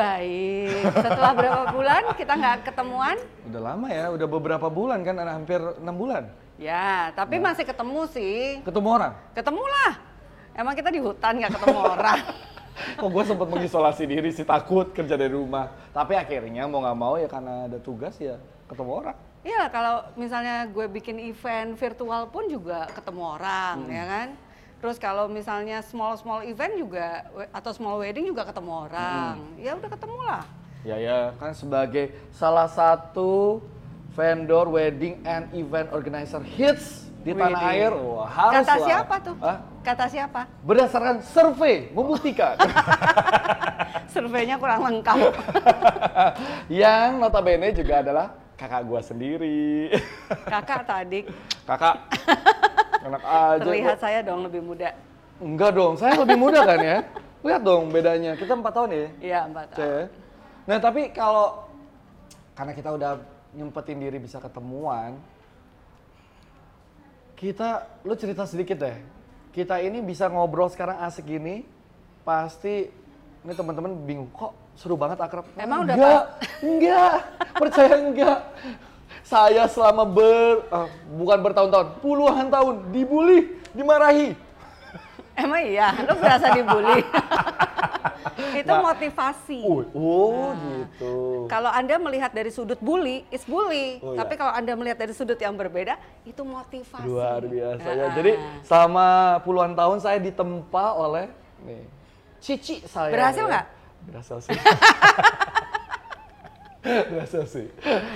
Baik. Setelah berapa bulan kita nggak ketemuan? Udah lama ya, udah beberapa bulan kan, hampir enam bulan. Ya, tapi masih ketemu sih. Ketemu orang. Ketemu lah. Emang kita di hutan nggak ketemu orang. Kok gue sempat mengisolasi diri sih, takut kerja dari rumah. Tapi akhirnya mau nggak mau ya karena ada tugas ya ketemu orang. Iya, kalau misalnya gue bikin event virtual pun juga ketemu orang, ya kan? Terus kalau misalnya small small event juga atau small wedding juga ketemu orang. Ya udah ketemu lah. Ya ya, kan sebagai salah satu vendor wedding and event organizer hits di tanah Widih. air, wah harus Kata lah. siapa tuh? Hah? Kata siapa? Berdasarkan survei membuktikan Surveinya kurang lengkap. yang notabene juga adalah kakak gua sendiri. Kakak tadi kakak, enak aja. terlihat kok. saya dong lebih muda. Enggak dong, saya lebih muda kan ya. Lihat dong bedanya, kita empat tahun ya. Iya, Mbak. Cek. Nah tapi kalau karena kita udah nyempetin diri bisa ketemuan, kita, lu cerita sedikit deh. Kita ini bisa ngobrol sekarang asik gini, pasti ini teman-teman bingung kok seru banget akrab. Emang udah enggak, enggak, percaya enggak. Saya selama ber, eh, bukan bertahun-tahun, puluhan tahun dibully, dimarahi. Emang iya, lu berasa dibully. Itu Nah. motivasi. Oh, oh gitu. Kalau Anda melihat dari sudut bully, is bully. Oh, iya. Tapi kalau Anda melihat dari sudut yang berbeda, itu motivasi. Luar biasa ya. Ah. Jadi selama puluhan tahun saya ditempa oleh nih cici saya. Berhasil ya. nggak? Berhasil sih. Berhasil sih.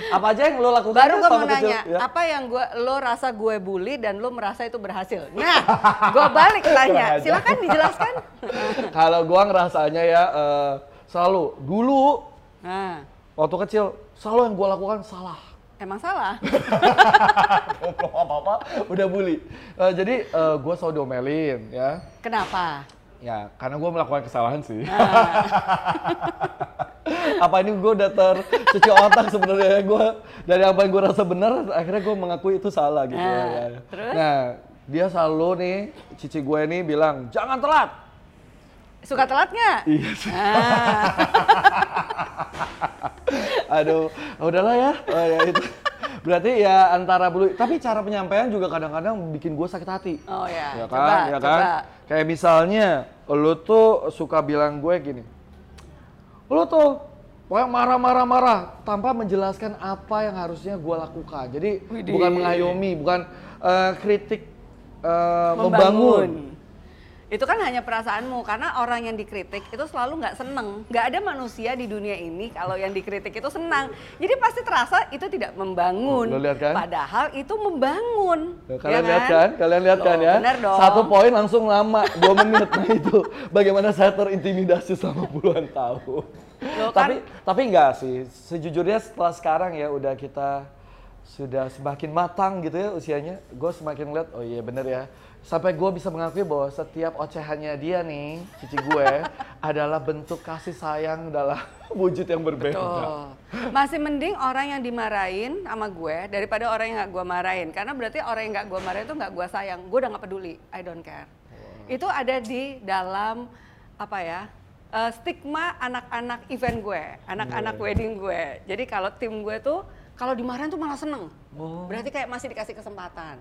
Apa aja yang lo lakukan Baru gue mau kecil? nanya, Ya. apa yang gua lo rasa gue bully dan lo merasa itu berhasil? Nah, gue balik tanya. Silakan dijelaskan. Kalau gua ngerasanya ya eh, selalu dulu Nah, waktu kecil selalu yang gua lakukan salah. emang salah. Belum apa-apa udah bully. Eh, jadi eh, gua selalu diomelin ya. Kenapa? Ya, karena gue melakukan kesalahan sih. Nah. apa ini gue udah tercuci otak sebenarnya gue dari apa yang gue rasa benar, akhirnya gue mengakui itu salah gitu. Nah, ya. terus? Nah, dia selalu nih, cici gue ini bilang, jangan telat. Suka telat nggak? Iya sih. Ah. Aduh, udahlah ya. Oh, ya itu. Berarti ya antara bulu, tapi cara penyampaian juga kadang-kadang bikin gue sakit hati. Oh ya, ya coba, kan, ya kan? coba. Kayak misalnya, lu tuh suka bilang gue gini, lu tuh pokoknya marah-marah-marah tanpa menjelaskan apa yang harusnya gue lakukan. Jadi Widih. bukan mengayomi, bukan eh, kritik eh, membangun. Itu kan hanya perasaanmu karena orang yang dikritik itu selalu nggak seneng. Nggak ada manusia di dunia ini kalau yang dikritik itu senang. Jadi pasti terasa itu tidak membangun. Lo lihat kan? Padahal itu membangun. Ya, ya kalian lihat kan? Kalian lihat kan Loh, ya? Bener dong. Satu poin langsung lama, dua menit. Nah itu bagaimana saya terintimidasi selama puluhan tahun. Loh, tapi tapi enggak sih. Sejujurnya setelah sekarang ya udah kita sudah semakin matang gitu ya usianya. Gue semakin lihat, oh iya bener ya. Sampai gue bisa mengakui bahwa setiap ocehannya dia nih, cici gue, adalah bentuk kasih sayang dalam wujud yang berbeda. Tuh. Masih mending orang yang dimarahin sama gue daripada orang yang nggak gue marahin. Karena berarti orang yang nggak gue marahin itu nggak gue sayang. Gue udah nggak peduli. I don't care. Itu ada di dalam apa ya? eh, stigma anak-anak event gue, anak-anak wedding gue. Jadi kalau tim gue tuh kalau dimarahin tuh malah seneng. Oh. Berarti kayak masih dikasih kesempatan,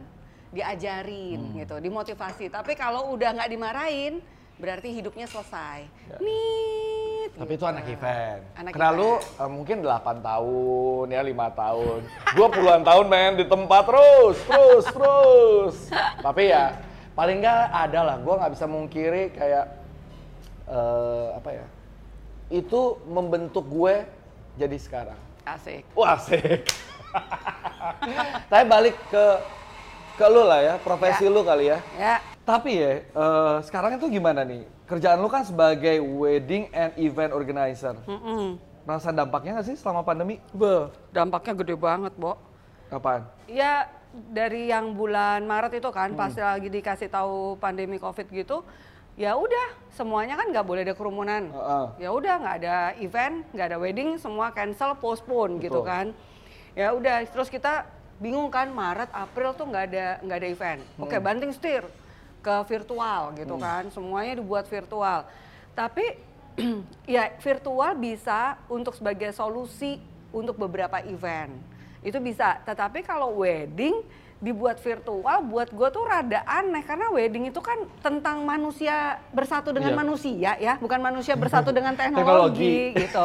diajarin Hmm. gitu, dimotivasi. Tapi kalau udah nggak dimarahin, berarti hidupnya selesai. Nit. Tapi itu gitu. anak event. Anak Kenal lu event. eh, mungkin 8 tahun ya, 5 tahun. Gua puluhan tahun main di tempat terus, terus, terus. Tapi ya paling nggak ada lah. Gua nggak bisa mungkiri kayak eh, apa ya? Itu membentuk gue jadi sekarang. Asik. Wah, asik. Tapi balik ke ke lu lah ya, profesi Ya. lu kali ya. Ya, Tapi ya, eh, sekarang itu gimana nih? Kerjaan lu kan sebagai wedding and event organizer. mm-mm. Merasa dampaknya nggak sih selama pandemi? Be, dampaknya gede banget, Bo. Kapan? Ya dari yang bulan Maret itu kan, pas Hmm. lagi dikasih tahu pandemi Covid gitu, ya udah semuanya kan nggak boleh ada kerumunan. Heeh. Ya udah nggak ada event, nggak ada wedding, semua cancel, postpone gitu Betul. kan. Ya udah, terus kita bingung kan Maret, April tuh nggak ada nggak ada event. Oke, banting setir ke virtual gitu kan, semuanya dibuat virtual. Tapi ya virtual bisa untuk sebagai solusi untuk beberapa event. Itu bisa, tetapi kalau wedding dibuat virtual buat gue tuh rada aneh karena wedding itu kan tentang manusia bersatu dengan Iya. manusia ya bukan manusia bersatu dengan Teknologi. teknologi gitu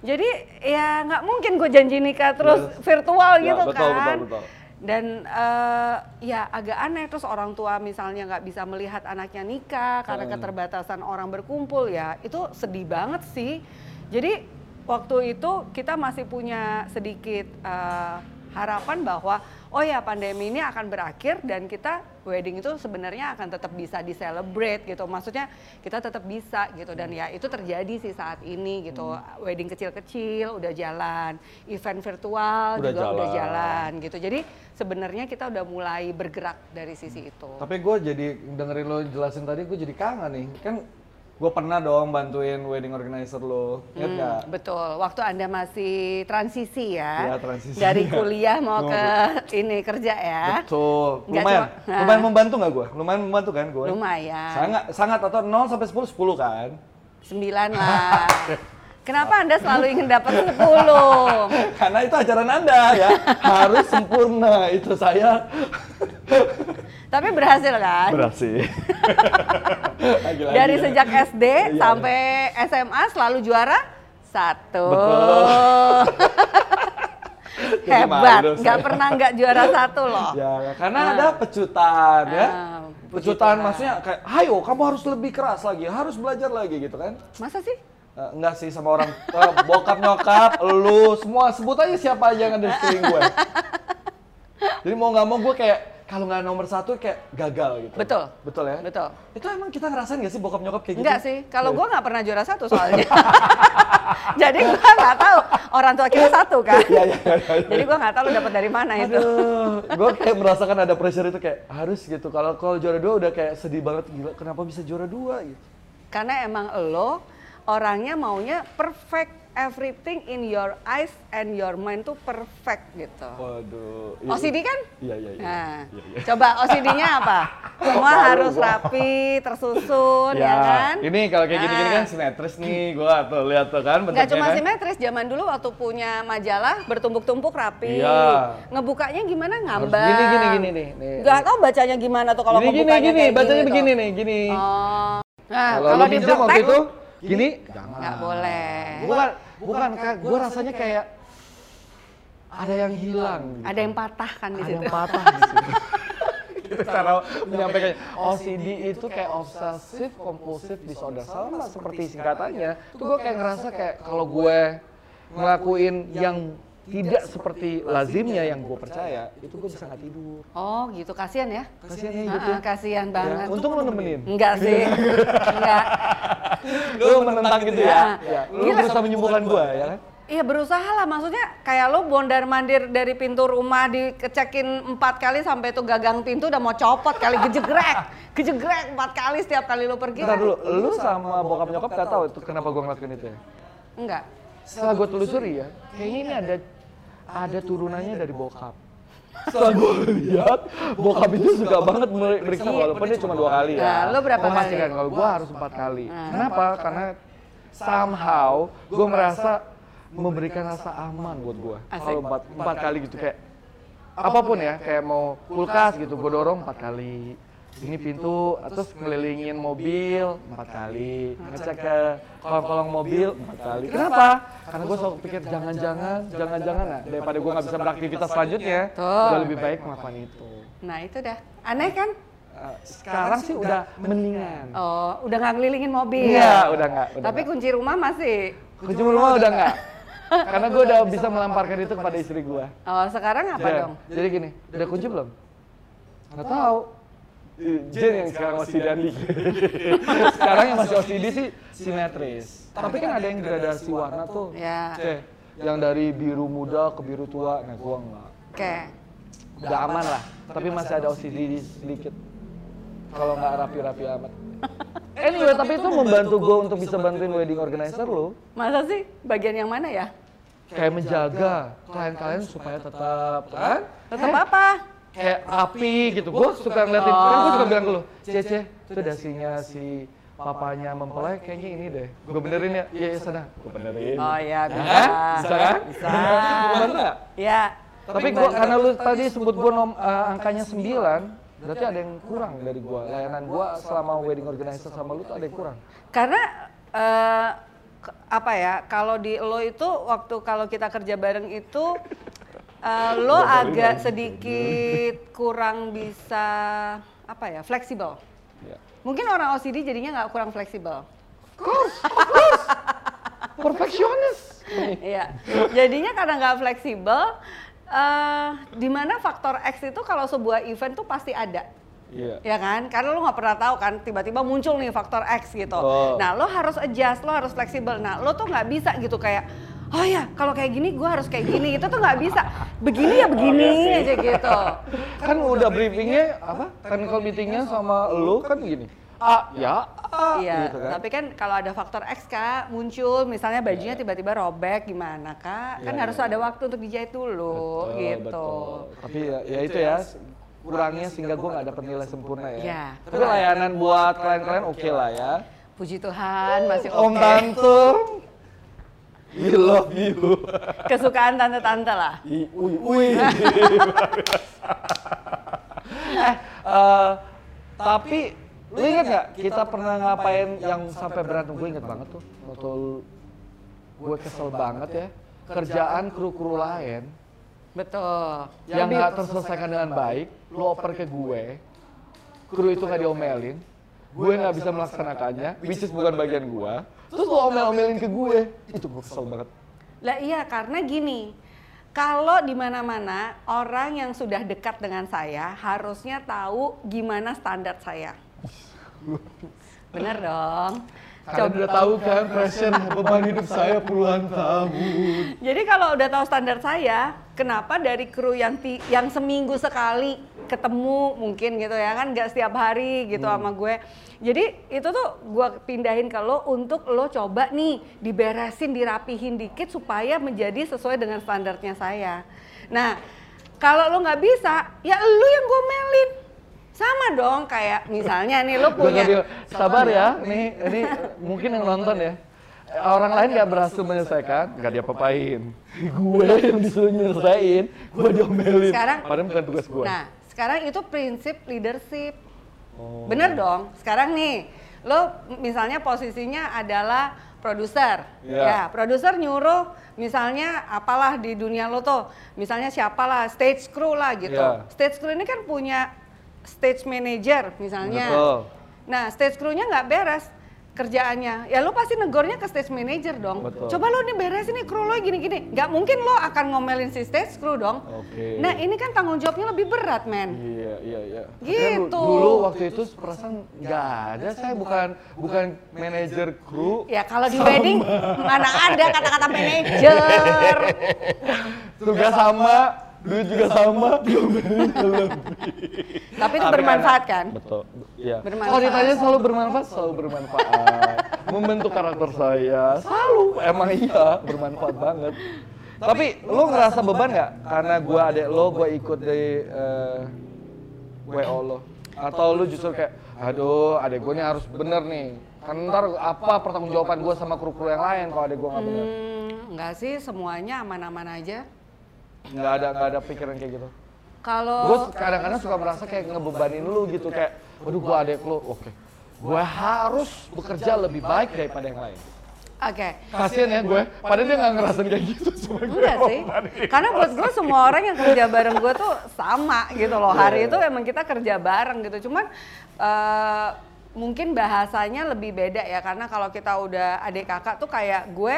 jadi ya nggak mungkin gue janji nikah terus virtual Ya, gitu betul, kan betul, betul. dan eh, ya agak aneh terus orang tua misalnya nggak bisa melihat anaknya nikah karena Hmm. keterbatasan orang berkumpul ya itu sedih banget sih jadi waktu itu kita masih punya sedikit eh, harapan bahwa oh ya pandemi ini akan berakhir dan kita wedding itu sebenarnya akan tetap bisa di celebrate gitu maksudnya kita tetap bisa gitu dan ya itu terjadi sih saat ini gitu Hmm. wedding kecil-kecil udah jalan event virtual Udah juga udah jalan. jalan gitu jadi sebenarnya kita udah mulai bergerak dari sisi itu Tapi gue jadi dengerin lo jelasin tadi, gue jadi kangen nih. Kan gue pernah dong bantuin wedding organizer lo, ingat Hmm, nggak? betul. Waktu anda masih transisi ya, Iya, transisi. dari kuliah mau ke ini kerja ya. Betul, lumayan, cuma- lumayan. Membantu nggak gue? Lumayan membantu kan gue? lumayan. Sangat, sangat atau 0 sampai 10, 10 kan? sembilan lah. Kenapa anda selalu ingin dapat 10 Karena itu ajaran anda ya, harus sempurna. Itu saya. Tapi berhasil kan Berhasil. Dari ya. sejak SD Iya. sampai SMA selalu juara satu Betul. Hebat nggak pernah nggak juara satu loh Ya, karena ada pecutan ya. Puji pecutan Tuhan. maksudnya kayak, ayo kamu harus lebih keras lagi, harus belajar lagi gitu kan. masa sih Eh, enggak sih sama orang eh, bokap nyokap, lu semua sebut aja siapa aja yang ada di gue. Jadi mau nggak mau gue kayak kalau nggak nomor satu kayak gagal gitu. Betul. Betul ya. betul Itu emang kita ngerasain gak sih bokap nyokap kayak gitu? Enggak sih, kalau gue nggak pernah juara satu soalnya. Jadi gue nggak tahu orang tua kita satu kan. Iya iya iya. iya. Jadi gue nggak tahu lu dapat dari mana itu. Gue kayak merasakan ada pressure itu kayak harus gitu. Kalau kalau juara dua udah kayak sedih banget gila. Kenapa bisa juara dua gitu? Karena emang lo orangnya maunya perfect everything in your eyes and your mind tuh perfect gitu. Waduh. iya. OCD kan? Iya iya iya. Nah, Iya, iya. coba OCD-nya apa? Semua harus gua. rapi, tersusun, ya, kan? Ini kalau kayak gini-gini Ah. kan simetris nih, gua tuh lihat tuh kan bentuknya cuma kan. simetris, zaman dulu waktu punya majalah bertumpuk-tumpuk rapi. Iya. Ngebukanya gimana Harus ngambang. gini gini gini nih. nih. Nggak tahu bacanya gimana tuh kalau gini gini ngebukanya gini, kayak bacanya begini nih, gini. Oh. Nah, Kalau kalau di waktu itu gini, jangan. nggak boleh. Bukan, bukan, Kak. Gua rasanya kayak ada yang hilang. gitu. Ada yang patah kan di ada situ. yang patah di situ. Itu cara menyampaikan OCD itu kayak obsessive compulsive disorder sama seperti singkatannya. Itu gue kayak ngerasa kayak kalau gue ngelakuin yang tidak seperti lazimnya yang gue percaya, itu gue bisa nggak tidur. Oh, gitu. Kasihan ya? Kasihan ya gitu. ah, kasihan Ya, banget. untung lu nemenin. Enggak sih. Enggak. Lu menentang gitu ya. Ah. ya. Lu Gila. berusaha menyembuhkan gue ya kan? Iya berusaha lah maksudnya kayak lo bondar mandir dari pintu rumah dikecekin empat kali sampai tuh gagang pintu udah mau copot kali gejegrek gejegrek empat kali setiap kali lo pergi kan? dulu, lu sama bokap nyokap gak tahu itu kenapa gue ngelakuin itu ya? enggak Setelah gue telusuri ya, kayaknya ini ada ada turunannya dari bokap. Setelah gue lihat, bokap itu suka banget meriksa walaupun dia cuma dua kali ya. Nah, lu berapa kali? Kalau gue harus empat kali. Kenapa? Karena somehow gue merasa memberikan rasa aman buat gue. Kalau empat, empat kali gitu kayak apa pun ya, kayak mau kulkas gitu, gue dorong empat kali. Ini pintu, terus ngelilingin mobil empat kali, ngecek ke kolong-kolong mobil empat kali. Kenapa? Karena gue selalu pikir jangan-jangan, jangan-jangan nah, daripada gue nggak bisa beraktivitas selanjutnya, Tuh. udah lebih baik melakukan itu. nah itu dah aneh kan Eh, sekarang sih udah mendingan. oh udah nggak ngelilingin mobil Iya, udah nggak. tapi kunci rumah masih kunci rumah udah nggak. Karena gue udah bisa melamparkan itu kepada istri gue. oh sekarang apa Ya, dong Jadi gini, udah kunci belum? Nggak tahu. Jen yang sekarang OCD Andi. sekarang yang masih OCD sih simetris. Tapi kan ada yang gradasi warna tuh. ya Oke, yang dari biru muda ke biru tua. Nah, gua enggak. oke Udah aman lah. Tapi masih ada OCD sedikit. Kalau nggak rapi-rapi amat. Anyway, tapi itu membantu gue untuk bisa bantuin wedding organizer lo. masa sih bagian yang mana ya Kayak menjaga klien-klien supaya tetap kan? tetap Eh, apa kayak rapi gitu. Gue suka ngeliatin, kan gue suka bilang ke lu, Cece, itu dasinya si papanya mempelai kayaknya ini deh. Gue benerin ya. Iya, iya sana. Gue benerin. Oh iya Ya bisa. kan? Bisa kan? Bisa. Gue bantu nggak? Ya. Tapi gua karena lu tadi sebut gua nom, eh, angkanya 9, berarti ada yang kurang dari gua. Layanan gua selama wedding organizer sama lu tuh ada yang kurang. Karena eh, ke- apa ya? Kalau di lo itu waktu kalau kita kerja bareng itu eh, lo agak sedikit kurang bisa apa ya? Fleksibel. Ya. Mungkin orang OCD jadinya nggak kurang fleksibel. Perfeksionis. Iya. Jadinya karena nggak fleksibel, eh di mana faktor X itu kalau sebuah event tuh pasti ada. Iya. Ya kan? Karena lo nggak pernah tahu kan, tiba-tiba muncul nih faktor X gitu. Oh. Nah, lo harus adjust, lo harus fleksibel. Nah, lo tuh nggak bisa gitu kayak, oh ya kalau kayak gini gue harus kayak gini. Itu tuh nggak bisa. Begini ya begini aja gitu. Kan udah briefingnya apa? Technical meetingnya sama lu kan gini. A ya A Iya, gitu kan. tapi kan kalau ada faktor X kak muncul, misalnya bajunya tiba-tiba robek gimana kak? Kan Iya, harus iya, ada waktu untuk dijahit dulu Betul, gitu. betul. Tapi ya, ya itu ya kurangnya sehingga gua nggak dapet nilai sempurna ya. Iya. Tapi layanan buat klien-klien oke lah ya. Puji Tuhan masih oke. Om tante, we love you. Kesukaan tante-tante lah. I, ui, ui. eh, eh, tapi lu inget gak kita pernah ngapain yang sampai berantem? Gue inget banget tuh. Waktu gue kesel banget ya. Kerjaan kru-kru lain Betul. yang nggak terselesaikan dengan baik, lu oper ke gue. Kru itu nggak diomelin. Gue nggak bisa melaksanakannya, which is bukan bagian gue. Terus lu omel-omelin ke gue. Itu gue kesel banget. Lah iya karena gini, kalau di mana-mana orang yang sudah dekat dengan saya harusnya tahu gimana standar saya. Bener dong. Kalian udah tahu kan passion beban hidup saya puluhan tahun. Jadi kalau udah tahu standar saya, kenapa dari kru yang ti- yang seminggu sekali ketemu mungkin gitu ya kan nggak setiap hari gitu sama gue. Jadi itu tuh gue pindahin ke lo untuk lo coba nih diberesin, dirapihin dikit supaya menjadi sesuai dengan standarnya saya. Nah kalau lo nggak bisa, ya lo yang gomelin. Sama dong kayak misalnya nih lo punya sabar ya, nih ini mungkin yang nonton ya. Orang lain gak berhasil menyelesaikan, gak diapa-apain. gue yang disuruh nyelesain, gue diomelin. Sekarang- Padahal bukan tugas gue. Nah, sekarang itu prinsip leadership. Oh. Bener dong. Sekarang nih, lo misalnya posisinya adalah produser. Iya. Ya, produser nyuruh misalnya apalah di dunia lo tuh, misalnya siapalah stage crew lah gitu. Iya. Stage crew ini kan punya stage manager misalnya. Betul. Nah, stage crew-nya nggak beres kerjaannya, ya lo pasti negornya ke stage manager dong. Betul. Coba lo nih beresin nih kru lo gini-gini. Nggak mungkin lo akan ngomelin si stage crew dong. Oke. Nah ini kan tanggung jawabnya lebih berat men. Iya, iya, iya. Gitu. Tapi du- Dulu waktu itu perasaan nggak ada, saya bukan bukan manajer kru. Ya kalau di wedding mana ada kata-kata manajer. Tugas sama, duit juga sama. Tapi itu Tapi bermanfaat kan? Betul. Iya. Bermanfaat. Kalau ditanya selalu bermanfaat, selalu bermanfaat. Membentuk karakter saya, selalu. Emang iya, bermanfaat banget. Tapi lo ngerasa beban nggak? Karena gua adek lo, gua ikut di eh, WO lo. Atau lu justru kayak, aduh adek gue nih harus bener nih. Kan ntar apa pertanggungjawaban gue sama kru-kru yang lain kalau adek gue nggak bener. Hmm, enggak sih semuanya aman-aman aja. Nggak ada, nggak ada pikiran kayak gitu. Kalau Gue kadang-kadang suka merasa kayak ngebebanin lu gitu kayak, waduh gue adek lu, oke. Gue harus bekerja lebih baik daripada yang lain. Oke. Kasian ya gue, padahal dia nggak ngerasain kayak gitu sama gue. Enggak sih. Karena buat gue semua orang yang kerja bareng gue tuh sama gitu loh. Hari itu emang kita kerja bareng gitu. Cuman eh, mungkin bahasanya lebih beda ya. Karena kalau kita udah adik kakak tuh kayak gue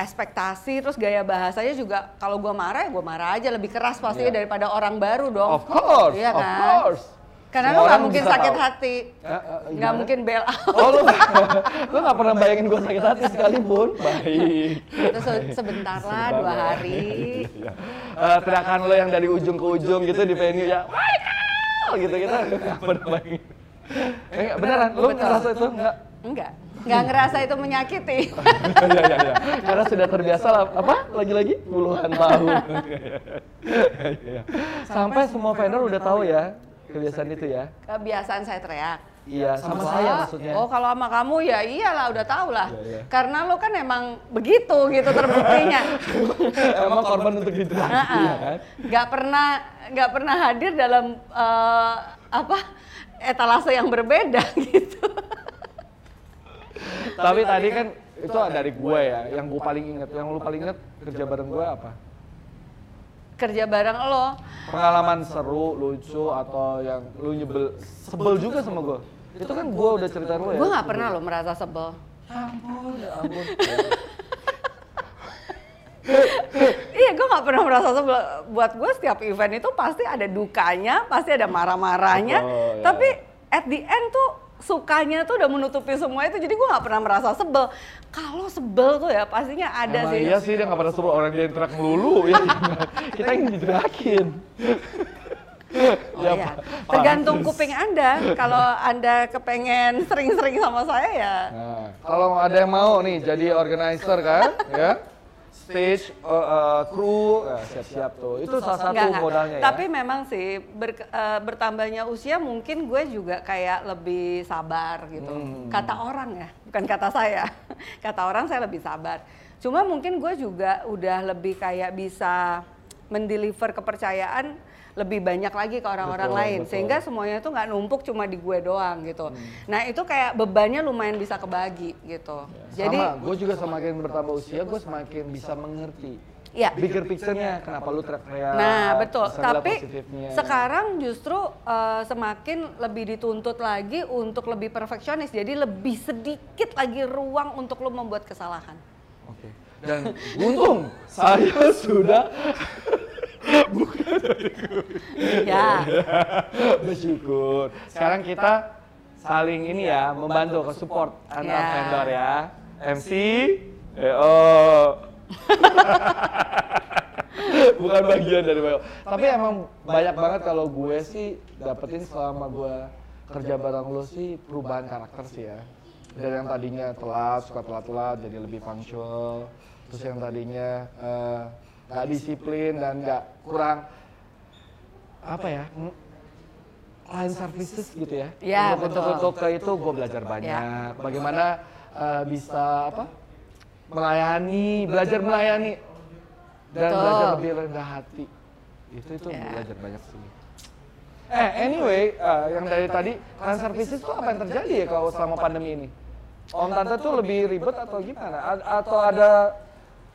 ekspektasi terus gaya bahasanya juga kalau gue marah ya gue marah aja lebih keras pastinya Iya. daripada orang baru dong. Of course, Iya of kan? course. Karena Semua lu nggak orang mungkin sakit tahu. hati, Ya, eh, nggak gimana? mungkin bail out. Oh lu, lu gak pernah bayangin gue sakit hati sekalipun. Baik. Itu se- sebentar lah dua hari. Iya. Eh, teriakan lo yang dari ujung ke ujung gitu di venue ya, Michael! gitu gitu. Gak pernah bayangin. Eh, beneran, Betul. ngerasa itu enggak? Enggak, nggak ngerasa itu menyakiti. Iya, iya, iya. Karena sudah terbiasa lah, apa? Lagi-lagi puluhan tahun. Iya, iya. Sampai semua vendor udah tahu ya, kebiasaan itu ya? Kebiasaan saya teriak. Iya, sama Wah, saya maksudnya. Oh kalau sama kamu ya iyalah udah tau lah. Iya, iya. Karena lo kan emang begitu gitu terbuktinya. Emang korban untuk diteriaki Heeh. ya kan? Nggak pernah nggak pernah hadir dalam eh, apa etalase yang berbeda gitu. Tapi tadi kan itu dari gue ya, yang gue paling inget. Yang lu paling inget kerja bareng gue apa? Kerja bareng lo. Pengalaman seru, lucu, atau yang lu nyebel, sebel juga sama gue. Itu kan gue udah cerita lu ya. Gue nggak pernah lo merasa sebel. Ampun, ya ampun. Iya, gue nggak pernah merasa sebel. Buat gue setiap event itu pasti ada dukanya, pasti ada marah-marahnya. Betul, ya. Tapi at the end tuh sukanya tuh udah menutupi semua itu. Jadi gue nggak pernah merasa sebel. Kalau sebel tuh ya pastinya ada Emang sih. iya sih dia nggak pernah suruh orang dia yang teriak melulu ya. Kita yang diterakin. Oh Ya, iya. Tergantung kuping Anda. Kalau Anda kepengen sering-sering sama saya ya Nah, kalau ada yang mau nih jadi organizer kan, ya, stage, uh, uh, kru, siap-siap tuh. Itu salah satu Nggak, nggak. modalnya ya. Tapi memang sih ber- eh, bertambahnya usia mungkin gue juga kayak lebih sabar gitu. Hmm. Kata orang ya, bukan kata saya. kata orang saya lebih sabar. Cuma mungkin gue juga udah lebih kayak bisa mendeliver kepercayaan lebih banyak lagi ke orang-orang lain betul. Hmm. sehingga semuanya tuh nggak numpuk cuma di gue doang gitu. Nah itu kayak bebannya lumayan bisa kebagi gitu. Jadi sama, gue juga semakin bertambah usia, gue semakin bisa mengerti. ya Bigger picture-nya, kenapa lu teriak-teriak. Nah, betul. Tapi sekarang justru eh, semakin lebih dituntut lagi untuk lebih perfeksionis. Jadi lebih sedikit lagi ruang untuk lo membuat kesalahan. Oke. Dan untung saya sudah Ya. bersyukur. Sekarang kita saling ini ya membantu ke support antar Ya. vendor ya. MC, eh, oh. Bukan bagian dari BO. Tapi emang banyak banget kalau gue sih dapetin selama gue kerja bareng lo sih perubahan karakter sih ya. Dari yang tadinya telat, suka telat-telat jadi lebih punctual. Terus yang tadinya eh, nggak disiplin dan nggak kurang apa ya client services gitu ya. Ya, untuk, betul. untuk, untuk ke itu gue belajar banyak. Bagaimana eh, bisa apa melayani, belajar melayani dan Betul. belajar lebih rendah hati. Itu itu Ya. belajar banyak sih. Eh anyway, eh, yang dari tadi client services itu apa yang terjadi ya kalau selama pandemi ini? Om Tante tuh lebih ribet atau gimana? A- atau ada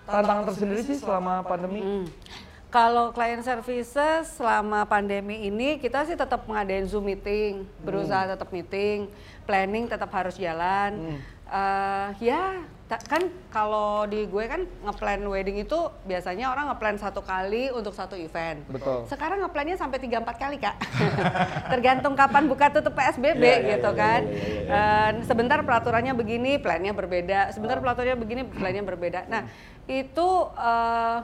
tantangan tersendiri sih selama pandemi? Hmm. Kalau client services selama pandemi ini kita sih tetap ngadain Zoom meeting, berusaha tetap meeting, planning tetap harus jalan. Eh, ya ta- kan kalau di gue kan ngeplan wedding itu biasanya orang ngeplan satu kali untuk satu event. Betul. Sekarang ngeplannya sampai 3-4 kali kak. Tergantung kapan buka tutup PSBB Iya, iya, gitu iya, kan. iya, iya, iya. Eh, sebentar peraturannya begini, plannya berbeda. Sebentar peraturannya begini, plannya berbeda. Nah itu eh,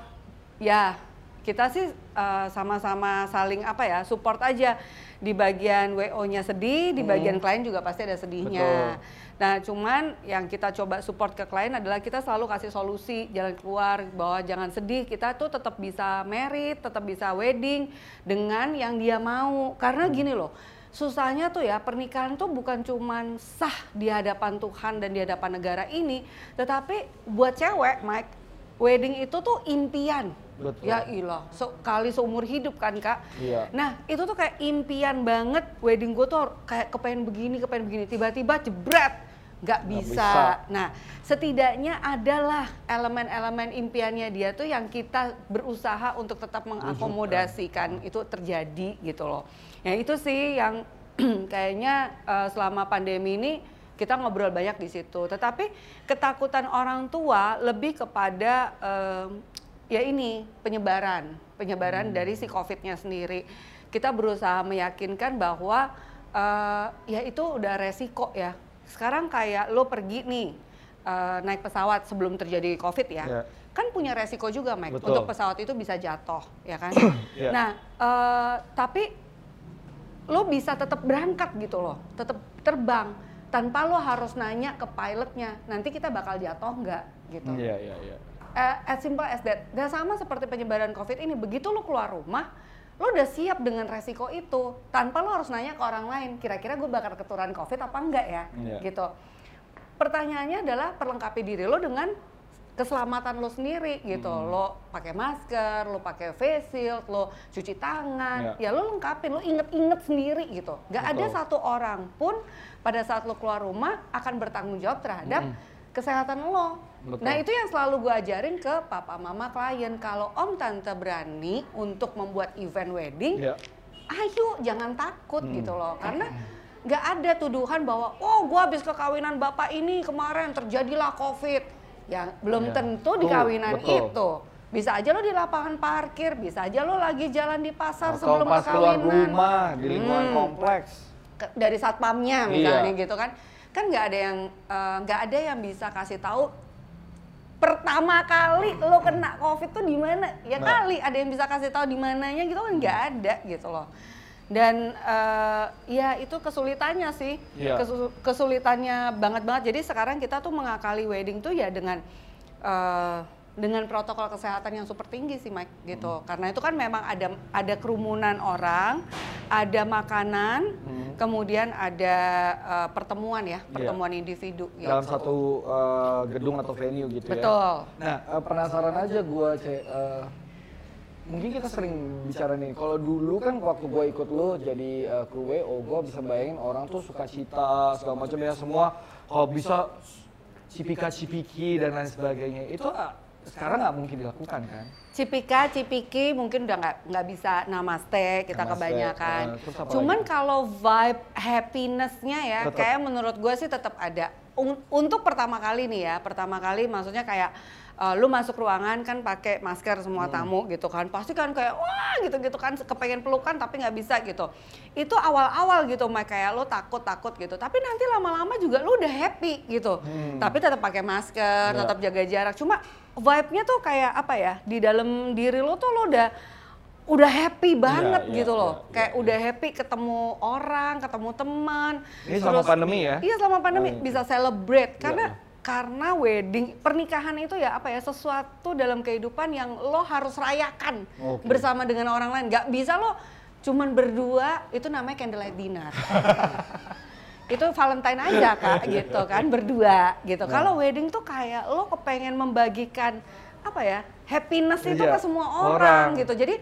ya kita sih eh, sama-sama saling apa ya support aja. Di bagian WO-nya sedih, di bagian klien juga pasti ada sedihnya. Betul. Nah, cuman yang kita coba support ke klien adalah kita selalu kasih solusi jalan keluar bahwa jangan sedih, kita tuh tetap bisa merit, tetap bisa wedding dengan yang dia mau. Karena gini loh, susahnya tuh ya pernikahan tuh bukan cuman sah di hadapan Tuhan dan di hadapan negara ini, tetapi buat cewek, Mike, wedding itu tuh impian. Betul. Ya ilah, sekali seumur hidup kan kak. Iya. Nah itu tuh kayak impian banget wedding gue tuh kayak kepengen begini, kepengen begini. Tiba-tiba jebret, nggak bisa. bisa. Nah setidaknya adalah elemen-elemen impiannya dia tuh yang kita berusaha untuk tetap mengakomodasikan itu terjadi gitu loh. Ya itu sih yang kayaknya eh, selama pandemi ini kita ngobrol banyak di situ. Tetapi ketakutan orang tua lebih kepada eh, ya ini penyebaran, penyebaran dari si COVID-nya sendiri. Kita berusaha meyakinkan bahwa eh, ya itu udah resiko ya. Sekarang kayak lo pergi nih eh, naik pesawat sebelum terjadi COVID ya, Ya. kan punya resiko juga, Mike. Betul. Untuk pesawat itu bisa jatuh, ya kan? Ya. Nah, eh, tapi lo bisa tetap berangkat gitu loh, tetap terbang tanpa lo harus nanya ke pilotnya nanti kita bakal jatuh nggak gitu. Iya, iya, iya. Eh, as simple as that. Dan sama seperti penyebaran COVID ini, begitu lo keluar rumah, lo udah siap dengan resiko itu tanpa lo harus nanya ke orang lain kira-kira gue bakal keturunan covid apa enggak ya Iya. gitu pertanyaannya adalah perlengkapi diri lo dengan keselamatan lo sendiri gitu Hmm. lo pakai masker lo pakai face shield lo cuci tangan Iya. ya lo lengkapin lo inget-inget sendiri gitu nggak ada satu orang pun pada saat lo keluar rumah akan bertanggung jawab terhadap kesehatan lo Betul. nah itu yang selalu gue ajarin ke papa mama klien kalau om tante berani untuk membuat event wedding Iya. ayo jangan takut Hmm. gitu loh karena nggak ada tuduhan bahwa oh gua habis kekawinan bapak ini kemarin terjadilah covid ya belum Ya. tentu di kawinan betul. itu bisa aja lo di lapangan parkir bisa aja lo lagi jalan di pasar Atau sebelum pas keluar rumah di lingkungan Hmm. kompleks. Ke- dari satpamnya Iya. misalnya gitu kan kan nggak ada yang eh, nggak ada yang bisa kasih tahu pertama kali lo kena covid tuh di mana ya Nah. kali ada yang bisa kasih tahu di mananya gitu kan nggak ada gitu loh dan eh, ya itu kesulitannya sih Iya. Kesu- kesulitannya banget banget jadi sekarang kita tuh mengakali wedding tuh ya dengan eh, dengan protokol kesehatan yang super tinggi sih Mike Hmm. gitu karena itu kan memang ada ada kerumunan orang ada makanan Hmm. kemudian ada eh, pertemuan ya Iya. pertemuan individu dalam gitu. satu uh, gedung atau venue gitu ya. betul Nah, uh, penasaran aja gue, cek. uh, mungkin kita sering bicara nih. Kalau dulu kan waktu gue ikut lu jadi uh, kru WO, gue bisa bayangin orang tuh suka cita segala macam ya semua. Kalau bisa cipika cipiki dan lain sebagainya. Itu uh, sekarang nggak mungkin dilakukan kan? Cipika, cipiki mungkin udah nggak nggak bisa namaste kita Namaste, kebanyakan. apa Cuman kalau vibe happinessnya ya, Tetep. kayak menurut gue sih tetap ada. Un- untuk pertama kali nih ya, pertama kali maksudnya kayak eh, lu masuk ruangan kan pakai masker semua Hmm. tamu gitu kan, pasti kan kayak wah gitu-gitu kan kepengen pelukan tapi nggak bisa gitu. Itu awal-awal gitu, kayak lu takut-takut gitu. Tapi nanti lama-lama juga lu udah happy gitu. Hmm. Tapi tetap pakai masker, Ya. tetap jaga jarak. Cuma vibe-nya tuh kayak apa ya? Di dalam diri lo tuh lo udah udah happy banget iya, gitu loh. iya, kayak iya, udah happy ketemu orang, ketemu teman. Ini selama pandemi ya? Iya, selama pandemi iya. bisa celebrate Iya, karena iya. karena wedding pernikahan itu ya apa ya sesuatu dalam kehidupan yang lo harus rayakan Oke. bersama dengan orang lain. Gak bisa lo cuman berdua itu namanya candlelight dinner. itu Valentine aja kak gitu kan berdua gitu. Nah. Kalau wedding tuh kayak lo kepengen membagikan apa ya happiness itu Iya, ke semua orang. orang, gitu. Jadi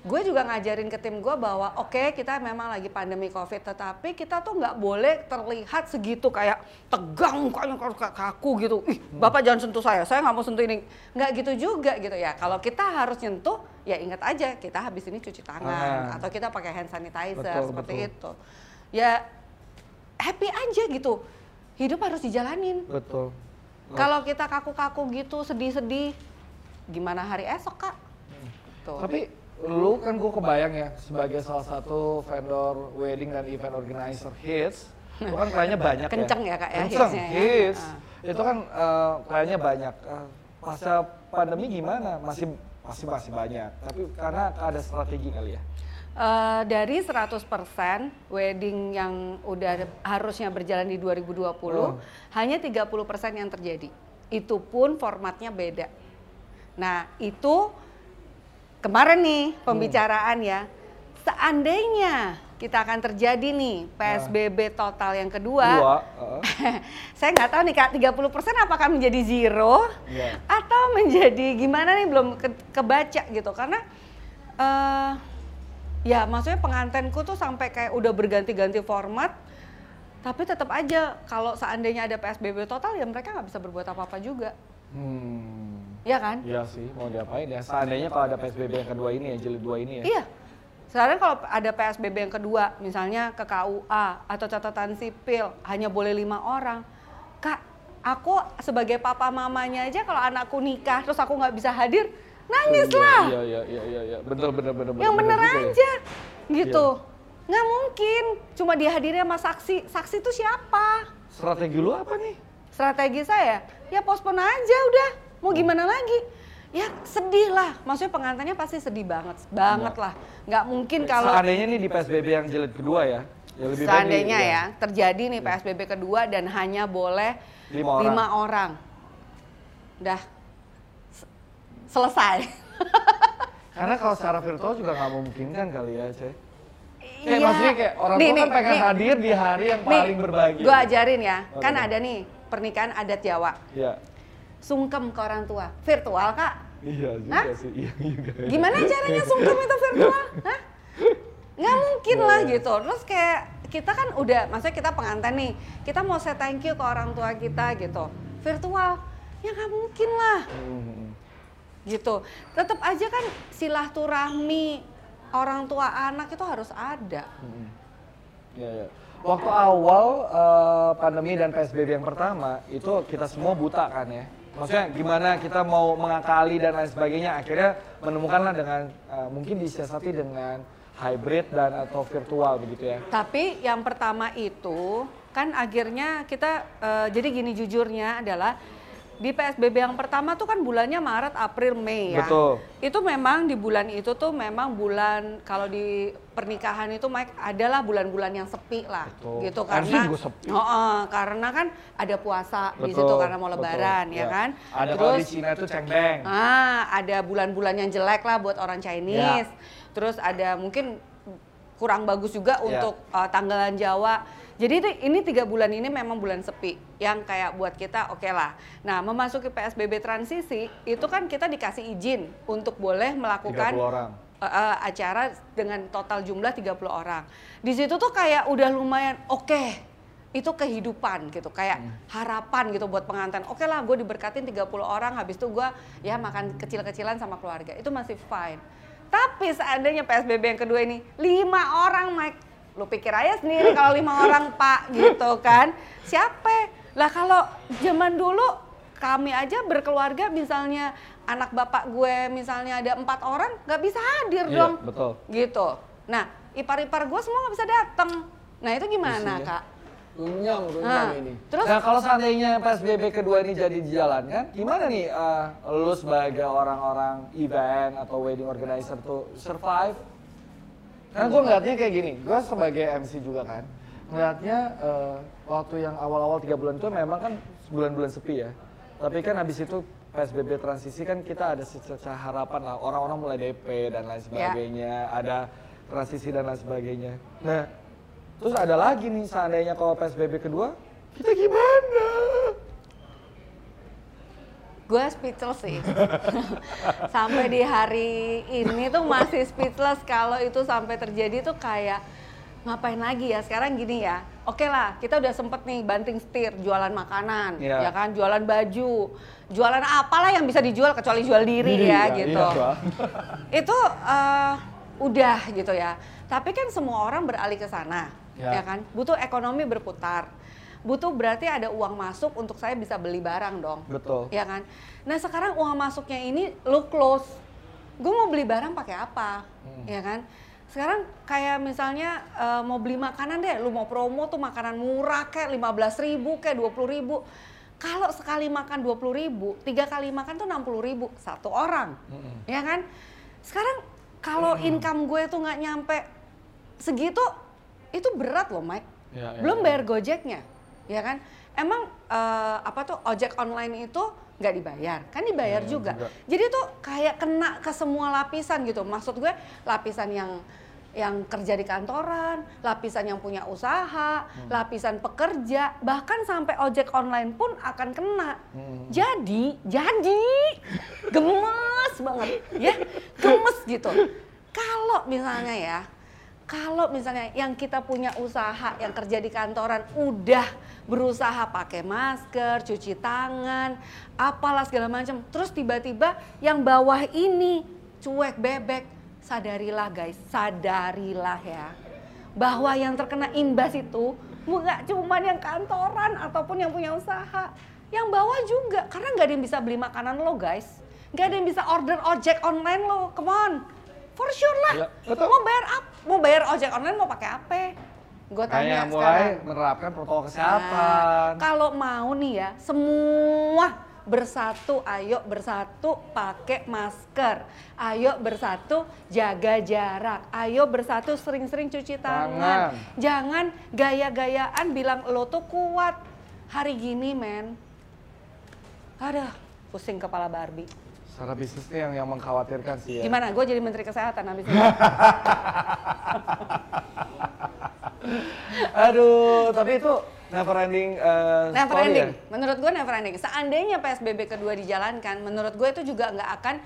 gue juga ngajarin ke tim gue bahwa oke kita memang lagi pandemi covid tetapi kita tuh nggak boleh terlihat segitu kayak tegang kayak kaku gitu ih bapak jangan sentuh saya saya nggak mau sentuh ini nggak gitu juga gitu ya kalau kita harus nyentuh ya ingat aja kita habis ini cuci tangan Tangan. atau kita pakai hand sanitizer Betul, seperti betul. itu ya happy aja gitu hidup harus dijalanin Betul. kalau kita kaku-kaku gitu sedih-sedih gimana hari esok kak tuh Tapi lu kan gue kebayang ya sebagai salah satu vendor wedding dan event organizer hits, lu kan kliennya banyak Kenceng ya, Kak, ya, Kenceng, ya. hits. Ah. Itu kan eh, kliennya banyak. Eh, pasca pandemi gimana? Masih masih masih banyak. Tapi karena ada strategi kali ya. Eh, dari 100% wedding yang udah harusnya berjalan di 2020 Oh. hanya 30% yang terjadi. Itu pun formatnya beda. Nah, itu kemarin nih pembicaraan ya. Seandainya kita akan terjadi nih PSBB total yang kedua, Dua. eh, saya nggak tahu nih kak 30% apakah menjadi zero Iya. atau menjadi gimana nih belum ke- kebaca gitu karena eh ya maksudnya pengantenku tuh sampai kayak udah berganti-ganti format tapi tetap aja kalau seandainya ada PSBB total ya mereka nggak bisa berbuat apa-apa juga hmm. ya kan Iya sih, mau diapain ya? Seandainya kalau ada PSBB yang kedua ini ya, jilid dua ini ya. iya sekarang kalau ada PSBB yang kedua misalnya ke KUA atau catatan sipil hanya boleh lima orang kak aku sebagai papa mamanya aja kalau anakku nikah terus aku nggak bisa hadir nangis lah Iya, iya, iya, iya, iya. Bener, bener, bener. yang bener ya. aja gitu nggak mungkin cuma dihadiri sama saksi saksi itu siapa Strategi lu apa nih? strategi saya ya pospon aja udah mau gimana lagi ya sedih lah maksudnya pengantinnya pasti sedih banget banget Iya. lah nggak mungkin kalau Seandainya nih di PSBB yang jilid kedua ya. ya lebih seandainya di- ya terjadi nih PSBB kedua dan hanya boleh Lima orang. lima orang. Dah selesai. Karena kalau secara virtual juga nggak memungkinkan kali ya, Cek. Kayak Iya. maksudnya kayak orang Nih, tua kan nih, pengen nih. hadir di hari yang paling berbahagia. Gue ajarin ya, kan ada nih pernikahan adat Jawa. Iya. Sungkem ke orang tua, virtual kak. Iya juga Hah? sih. Iya juga. Gimana caranya sungkem itu virtual? Hah? Nggak mungkin Iya, lah iya. gitu. Terus kayak kita kan udah, maksudnya kita pengantin nih, kita mau say thank you ke orang tua kita gitu. Virtual, ya nggak mungkin lah Hmm. Gitu. Tetap aja kan silaturahmi orang tua anak itu harus ada. Iya, iya. Waktu awal eh, pandemi dan PSBB yang pertama itu kita semua buta kan ya. Maksudnya gimana kita mau mengakali dan lain sebagainya. Akhirnya menemukanlah dengan eh, mungkin disiasati dengan hybrid dan atau virtual begitu ya. Tapi yang pertama itu kan akhirnya kita eh, jadi gini jujurnya adalah di PSBB yang pertama tuh kan bulannya Maret, April, Mei ya. Betul. Itu memang di bulan itu tuh memang bulan kalau di pernikahan itu Mike adalah bulan-bulan yang sepi lah Betul. gitu karena juga sepi. Oh, oh, karena kan ada puasa di situ karena mau betul. lebaran ya, kan. Ada kalau di Cina itu cengbeng. Ah, ada bulan-bulan yang jelek lah buat orang Chinese. Terus ada mungkin kurang bagus juga Ya. untuk uh, tanggalan Jawa. Jadi itu, ini tiga bulan ini memang bulan sepi yang kayak buat kita oke lah. Nah memasuki PSBB transisi itu kan kita dikasih izin untuk boleh 30 melakukan orang. uh, uh, acara dengan total jumlah 30 orang. Di situ tuh kayak udah lumayan oke. Itu kehidupan gitu, kayak harapan gitu buat pengantin. Oke lah, gue diberkatin 30 orang, habis itu gue ya makan kecil-kecilan sama keluarga. Itu masih fine. Tapi seandainya PSBB yang kedua ini lima orang, Mike, lu pikir aja sendiri kalau lima orang Pak gitu kan? Siapa? Lah kalau zaman dulu kami aja berkeluarga misalnya anak bapak gue misalnya ada empat orang nggak bisa hadir Iya, dong betul. gitu nah ipar-ipar gue semua nggak bisa datang nah itu gimana Isinya. kak Runyang, runyang Nah, ini. terus Nah kalau seandainya PSBB kedua ini jadi dijalankan, gimana nih eh, lu sebagai orang-orang event atau wedding organizer tuh survive? Karena gue ngeliatnya kayak gini, gue sebagai MC juga kan, ngeliatnya eh, waktu yang awal-awal tiga bulan itu memang kan bulan-bulan sepi ya. Tapi kan habis itu PSBB transisi kan kita ada secerca harapan lah, orang-orang mulai DP dan lain sebagainya, ada transisi dan lain sebagainya. Nah, terus ada lagi nih seandainya kalau PSBB kedua, kita gimana? Gue speechless sih sampai di hari ini tuh masih speechless kalau itu sampai terjadi tuh kayak ngapain lagi ya sekarang gini ya oke lah kita udah sempet nih banting setir jualan makanan Iya. ya kan jualan baju jualan apalah yang bisa dijual kecuali jual diri, ya, gitu Iya, itu eh, udah gitu ya. Tapi kan semua orang beralih ke sana, Ya. ya. kan? Butuh ekonomi berputar. Butuh berarti ada uang masuk untuk saya bisa beli barang dong. Betul. Ya kan? Nah, sekarang uang masuknya ini lu close. Gue mau beli barang pakai apa? Hmm. Ya kan? Sekarang kayak misalnya eh, mau beli makanan deh, lu mau promo tuh makanan murah kayak 15.000 ribu kayak 20 ribu. Kalau sekali makan 20 ribu, tiga kali makan tuh 60 ribu satu orang, Mm-mm. ya kan? Sekarang kalau income gue tuh nggak nyampe segitu, itu berat loh, Mike. Ya, ya, Belum ya. bayar gojeknya, ya kan? Emang eh, apa tuh ojek online itu nggak dibayar? Kan dibayar Ya, juga. juga. Jadi tuh kayak kena ke semua lapisan gitu. Maksud gue lapisan yang yang kerja di kantoran, lapisan yang punya usaha, Hmm. lapisan pekerja, bahkan sampai ojek online pun akan kena. Hmm. Jadi, jadi gemes banget, ya, gemes gitu. Kalau misalnya ya, kalau misalnya yang kita punya usaha, yang kerja di kantoran udah berusaha pakai masker, cuci tangan, apalah segala macam, terus tiba-tiba yang bawah ini cuek bebek, sadarilah guys, sadarilah ya, bahwa yang terkena imbas itu nggak cuma yang kantoran ataupun yang punya usaha, yang bawah juga, karena nggak ada yang bisa beli makanan lo guys, nggak ada yang bisa order ojek online lo, come on, for sure lah, Ya, betul. mau bayar apa? Mau bayar ojek online mau pakai apa? Gue tanya Kayak mulai sekarang. menerapkan protokol Nah, kesehatan. kalau mau nih ya, semua bersatu, ayo bersatu pakai masker. Ayo bersatu jaga jarak. Ayo bersatu sering-sering cuci tangan. Tangan. Jangan gaya-gayaan bilang lo tuh kuat. Hari gini men, ada pusing kepala Barbie. Secara bisnis ini yang yang mengkhawatirkan sih ya. Gimana? Gue jadi menteri kesehatan habis ini. Aduh, tapi itu never ending uh, never story ending. ya? Menurut gue never ending. Seandainya PSBB kedua dijalankan, menurut gue itu juga nggak akan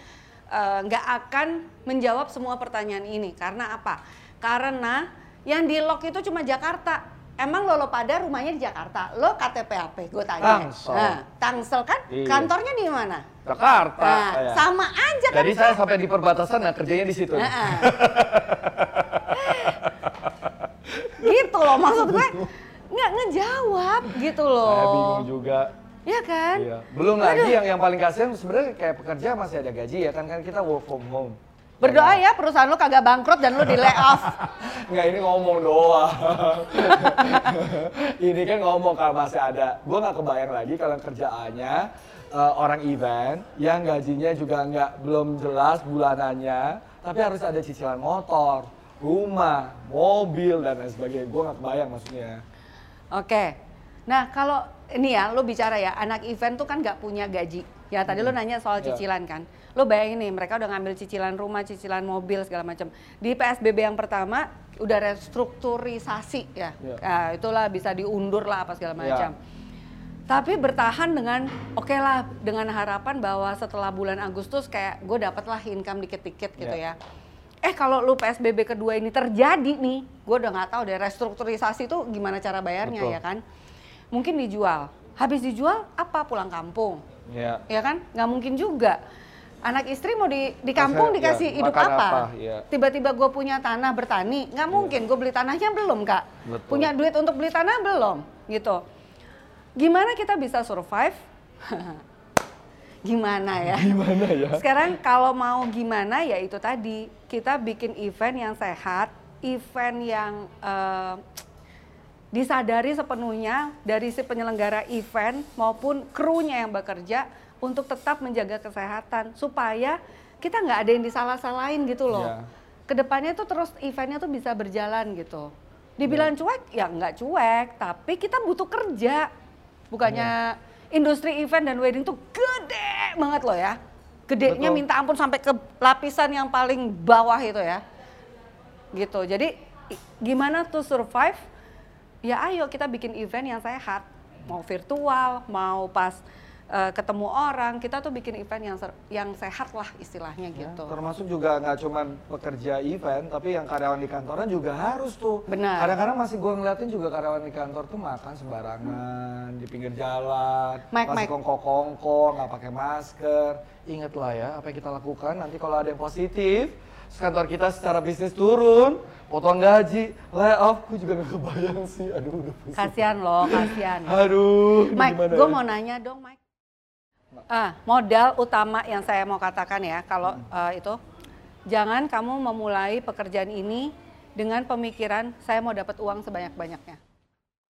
eh, nggak akan menjawab semua pertanyaan ini. Karena apa? Karena yang di lock itu cuma Jakarta. Emang lo, lo pada rumahnya di Jakarta, lo KTP apa? Gue tanya. Tangsel. Nah, Tangsel kan? Iya. Kantornya di mana? Jakarta. Nah, ya. sama aja kan? Jadi saya sampai di perbatasan, nah kerjanya di situ. Heeh. gitu loh maksud gue nggak ngejawab gitu loh. Saya bingung juga. Ya kan? Iya. Belum lagi yang yang paling kasihan sebenarnya kayak pekerja masih ada gaji ya kan kan kita work from home. Berdoa ya perusahaan lu kagak bangkrut dan lu di layoff. Nggak ini ngomong doang. ini kan ngomong kalau masih ada. Gue nggak kebayang lagi kalau kerjaannya eh, orang event yang gajinya juga nggak belum jelas bulanannya, tapi harus ada cicilan motor, rumah, mobil dan lain sebagainya. Gue nggak kebayang maksudnya. Oke. Nah kalau ini ya, lo bicara ya, anak event tuh kan nggak punya gaji. Ya tadi lo nanya soal Ya. cicilan kan. Lo bayangin nih, mereka udah ngambil cicilan rumah, cicilan mobil segala macam. Di PSBB yang pertama udah restrukturisasi ya. Ya. Nah, itulah bisa diundur lah apa segala Ya. macam. Tapi bertahan dengan oke lah dengan harapan bahwa setelah bulan Agustus kayak gue dapet lah income dikit-dikit gitu Ya. ya. Eh kalau lu PSBB kedua ini terjadi nih, gue udah nggak tahu deh restrukturisasi itu gimana cara bayarnya Betul. ya kan. Mungkin dijual, habis dijual apa pulang kampung, Ya. ya kan? Nggak mungkin juga. Anak istri mau di di kampung Masa- dikasih ya, hidup apa? apa, ya. Tiba-tiba gue punya tanah bertani, nggak mungkin. Gue beli tanahnya belum kak. Betul. Punya duit untuk beli tanah belum, gitu. Gimana kita bisa survive? gimana ya? Gimana ya? Sekarang kalau mau gimana ya itu tadi kita bikin event yang sehat, event yang eh, disadari sepenuhnya dari si penyelenggara event maupun krunya yang bekerja untuk tetap menjaga kesehatan supaya kita nggak ada yang disalah-salahin gitu loh. Iya. Ke depannya tuh terus eventnya tuh bisa berjalan gitu. Dibilang Iya. cuek ya nggak cuek, tapi kita butuh kerja. Bukannya industri event dan wedding tuh gede banget loh ya. Gedenya Betul. minta ampun sampai ke lapisan yang paling bawah itu ya. Gitu. Jadi gimana tuh survive? Ya ayo kita bikin event yang sehat. Mau virtual, mau pas eh, ketemu orang, kita tuh bikin event yang yang sehat lah istilahnya Ya, gitu. termasuk juga nggak cuman pekerja event, tapi yang karyawan di kantoran juga harus tuh. Benar. Kadang-kadang masih gue ngeliatin juga karyawan di kantor tuh makan sembarangan di pinggir jalan, Mike, masih Mike. kongko-kongko, nggak pakai masker. Ingatlah ya apa yang kita lakukan. Nanti kalau ada yang positif, kantor kita secara bisnis turun, potong gaji, layoff. Gue juga nggak kebayang sih. Aduh, udah pusing. Kasihan loh, kasihan. Aduh, Mike, gue ya? mau nanya dong, Mike. Ah, modal utama yang saya mau katakan ya, kalau eh, itu jangan kamu memulai pekerjaan ini dengan pemikiran saya mau dapat uang sebanyak-banyaknya.